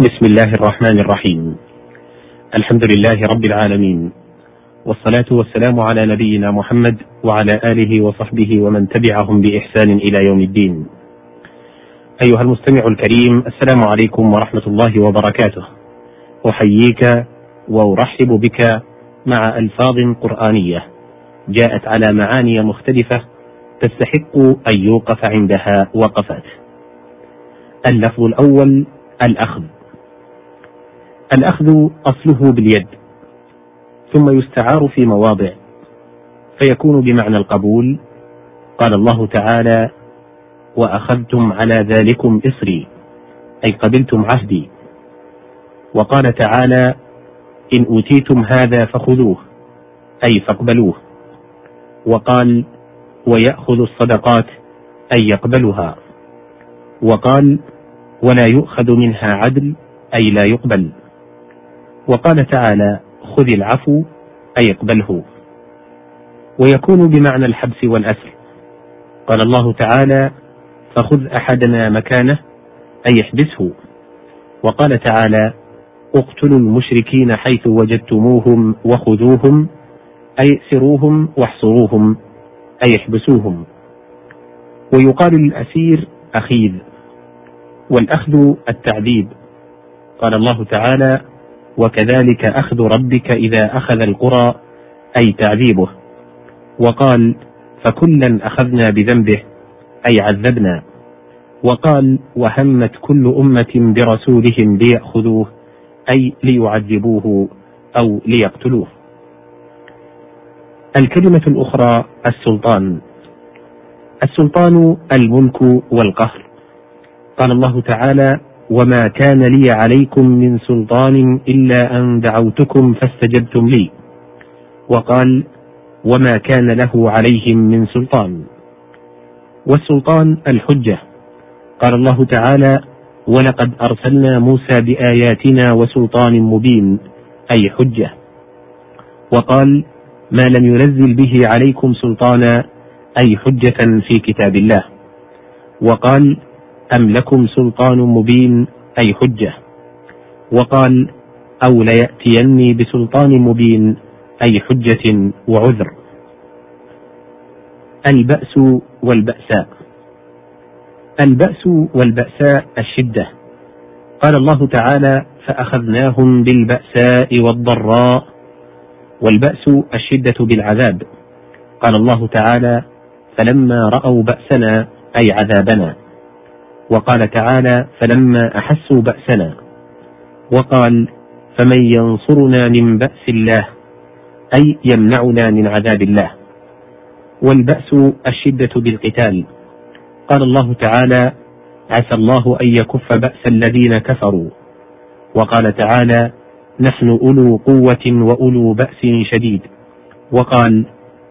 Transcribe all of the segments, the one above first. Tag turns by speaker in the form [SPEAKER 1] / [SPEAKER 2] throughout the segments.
[SPEAKER 1] بسم الله الرحمن الرحيم الحمد لله رب العالمين والصلاة والسلام على نبينا محمد وعلى آله وصحبه ومن تبعهم بإحسان إلى يوم الدين أيها المستمع الكريم السلام عليكم ورحمة الله وبركاته أحييك وأرحب بك مع ألفاظ قرآنية جاءت على معاني مختلفة تستحق أن يوقف عندها وقفات اللفظ الأول الأخذ الأخذ أصله باليد ثم يستعار في مواضع فيكون بمعنى القبول قال الله تعالى وأخذتم على ذلكم إصري أي قبلتم عهدي. وقال تعالى إن أوتيتم هذا فخذوه أي فاقبلوه. وقال ويأخذ الصدقات أي يقبلها. وقال ولا يؤخذ منها عدل أي لا يقبل. وقال تعالى خذ العفو أي اقبله. ويكون بمعنى الحبس والأسر. قال الله تعالى فخذ أحدنا مكانه أي احبسه. وقال تعالى اقتلوا المشركين حيث وجدتموهم وخذوهم أي سروهم واحصروهم أي احبسوهم. ويقال للأسير أخيذ والأخذ التعذيب. قال الله تعالى وكذلك أخذ ربك إذا أخذ القرى أي تعذيبه. وقال فكلا أخذنا بذنبه أي عذبنا. وقال وهمت كل أمة برسولهم ليأخذوه أي ليعذبوه أو ليقتلوه. الكلمة الأخرى السلطان. السلطان الملك والقهر. قال الله تعالى وما كان لي عليكم من سلطان إلا أن دعوتكم فاستجبتم لي. وقال وما كان له عليهم من سلطان. والسلطان الحجة. قال الله تعالى ولقد أرسلنا موسى بآياتنا وسلطان مبين أي حجة. وقال ما لم ينزل به عليكم سلطانا أي حجة في كتاب الله. وقال أم لكم سلطان مبين أي حجة؟ وقال أو ليأتيني بسلطان مبين أي حجة وعذر. البأس والبأساء البأس والبأساء الشدة. قال الله تعالى فأخذناهم بالبأساء والضراء. والبأس الشدة بالعذاب. قال الله تعالى فلما رأوا بأسنا أي عذابنا. وقال تعالى فلما أحسوا بأسنا وقال فمن ينصرنا من بأس الله أي يمنعنا من عذاب الله والبأس الشدة بالقتال قال الله تعالى عسى الله أن يكف بأس الذين كفروا وقال تعالى نحن أولو قوة وأولو بأس شديد وقال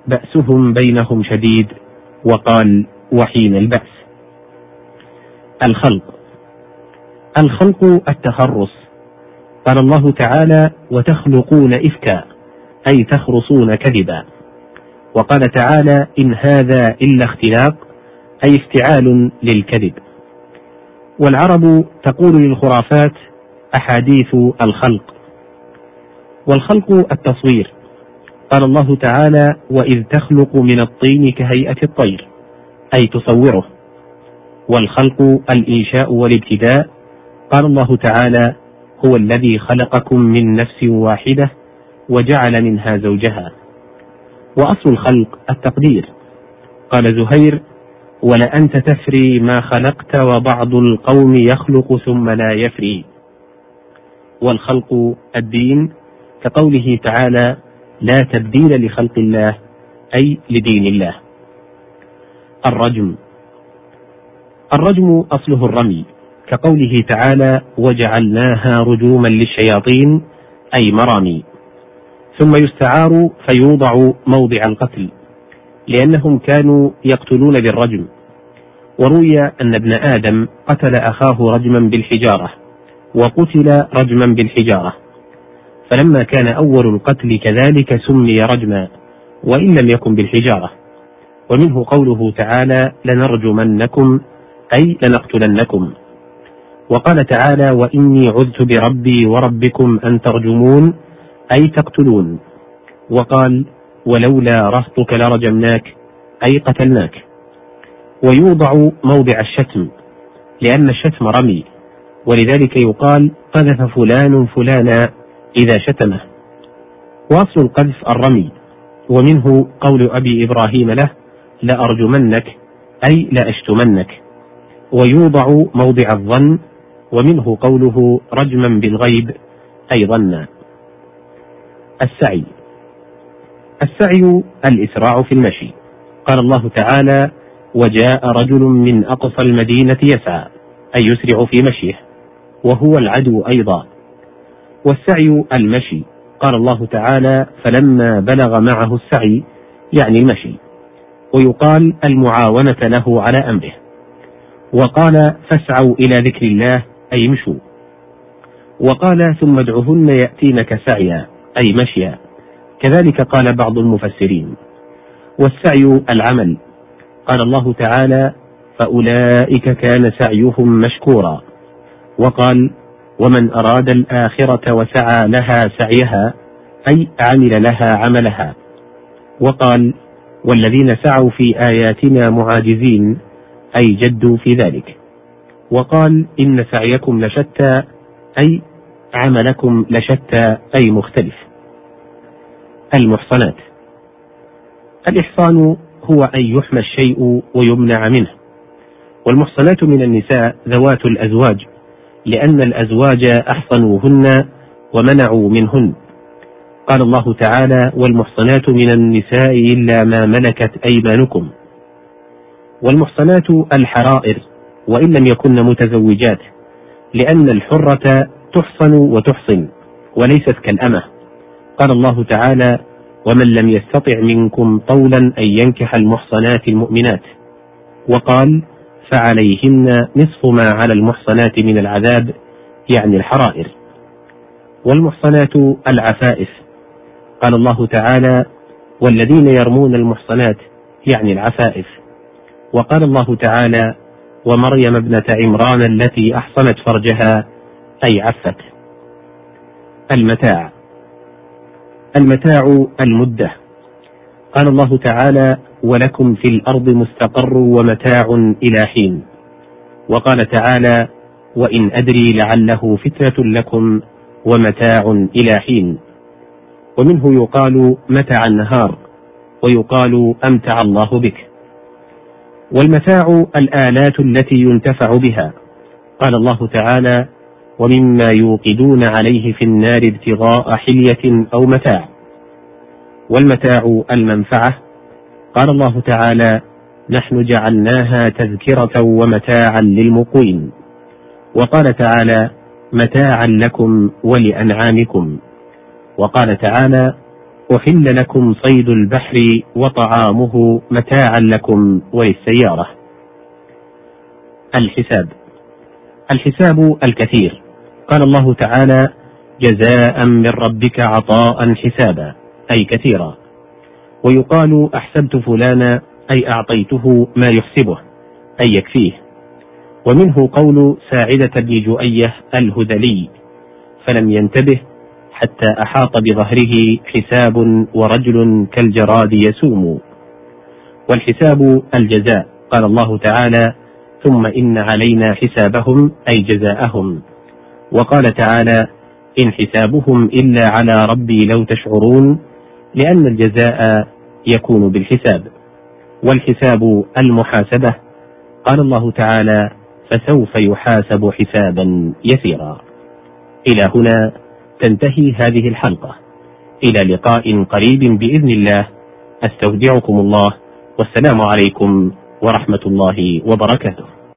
[SPEAKER 1] بأسهم بينهم شديد وقال وحين البأس الخلق. الخلق التخرص. قال الله تعالى وتخلقون إفكا أي تخرصون كذبا. وقال تعالى إن هذا إلا اختلاق أي افتعال للكذب. والعرب تقول للخرافات أحاديث الخلق. والخلق التصوير. قال الله تعالى وإذ تخلق من الطين كهيئة الطير أي تصوره. والخلق الإنشاء والابتداء. قال الله تعالى هو الذي خلقكم من نفس واحدة وجعل منها زوجها. وأصل الخلق التقدير. قال زهير ولأنت تفري ما خلقت وبعض القوم يخلق ثم لا يفري. والخلق الدين كقوله تعالى لا تبديل لخلق الله أي لدين الله. الرجم. الرجم أصله الرمي كقوله تعالى وجعلناها رجوما للشياطين أي مرامي. ثم يستعار فيوضع موضع القتل لأنهم كانوا يقتلون بالرجم. وروي أن ابن آدم قتل أخاه رجما بالحجارة وقتل رجما بالحجارة. فلما كان أول القتل كذلك سمي رجما وإن لم يكن بالحجارة. ومنه قوله تعالى لنرجمنكم أي لنقتلنكم. وقال تعالى وإني عذت بربي وربكم أن ترجمون أي تقتلون. وقال ولولا رهطك لرجمناك أي قتلناك. ويوضع موضع الشتم لأن الشتم رمي. ولذلك يقال قذف فلان فلانا إذا شتمه. وأصل القذف الرمي. ومنه قول أبي إبراهيم له لأرجمنك أي لأشتمنك. ويوضع موضع الظن ومنه قوله رجما بالغيب أي ظنا السعي. السعي الإسراع في المشي. قال الله تعالى وجاء رجل من أقصى المدينة يسعى أي يسرع في مشيه وهو العدو أيضا. والسعي المشي. قال الله تعالى فلما بلغ معه السعي يعني المشي. ويقال المعاونة له على أمره. وقال فاسعوا إلى ذكر الله أي مشوا. وقال ثم ادعهن يأتينك سعيا أي مشيا. كذلك قال بعض المفسرين. والسعي العمل. قال الله تعالى فأولئك كان سعيهم مشكورا. وقال ومن أراد الآخرة وسعى لها سعيها أي عمل لها عملها. وقال والذين سعوا في آياتنا معاجزين أي جدوا في ذلك. وقال إن سعيكم لشتى أي عملكم لشتى أي مختلف. المحصنات. الإحصان هو أن يحمى الشيء ويمنع منه. والمحصنات من النساء ذوات الأزواج لأن الأزواج أحصنوهن ومنعوا منهن. قال الله تعالى والمحصنات من النساء إلا ما ملكت أيمانكم. والمحصنات الحرائر وإن لم يكن متزوجات لأن الحرة تحصن وتحصن وليست كالأمة. قال الله تعالى ومن لم يستطع منكم طولا أن ينكح المحصنات المؤمنات. وقال فعليهن نصف ما على المحصنات من العذاب يعني الحرائر. والمحصنات العفائف. قال الله تعالى والذين يرمون المحصنات يعني العفائف. وقال الله تعالى ومريم ابنة عمران التي أحصنت فرجها أي عفت. المتاع. المتاع المدة. قال الله تعالى ولكم في الأرض مستقر ومتاع إلى حين. وقال تعالى وإن أدري لعله فتنة لكم ومتاع إلى حين. ومنه يقال متع النهار. ويقال أمتع الله بك. والمتاع الآلات التي ينتفع بها. قال الله تعالى ومما يوقدون عليه في النار ابتغاء حلية أو متاع. والمتاع المنفعة قال الله تعالى نحن جعلناها تذكرة ومتاعا للمقوين. وقال تعالى متاعا لكم ولأنعامكم. وقال تعالى أحل لكم صيد البحر وطعامه متاعا لكم وللسيارة الحساب. الحساب الكثير. قال الله تعالى جزاء من ربك عطاء حسابا. أي كثيرا. ويقال أحسبت فلانا أي أعطيته ما يحسبه. أي يكفيه. ومنه قول ساعدة بن جؤية الهذلي فلم ينتبه حتى أحاط بظهره حساب ورجل كالجراد يسوم. والحساب الجزاء قال الله تعالى ثم إن علينا حسابهم أي جزاءهم. وقال تعالى إن حسابهم إلا على ربي لو تشعرون لأن الجزاء يكون بالحساب. والحساب المحاسبة قال الله تعالى فسوف يحاسب حسابا يسيرا. إلى هنا تنتهي هذه الحلقة. إلى لقاء قريب بإذن الله. أستودعكم الله. والسلام عليكم ورحمة الله وبركاته.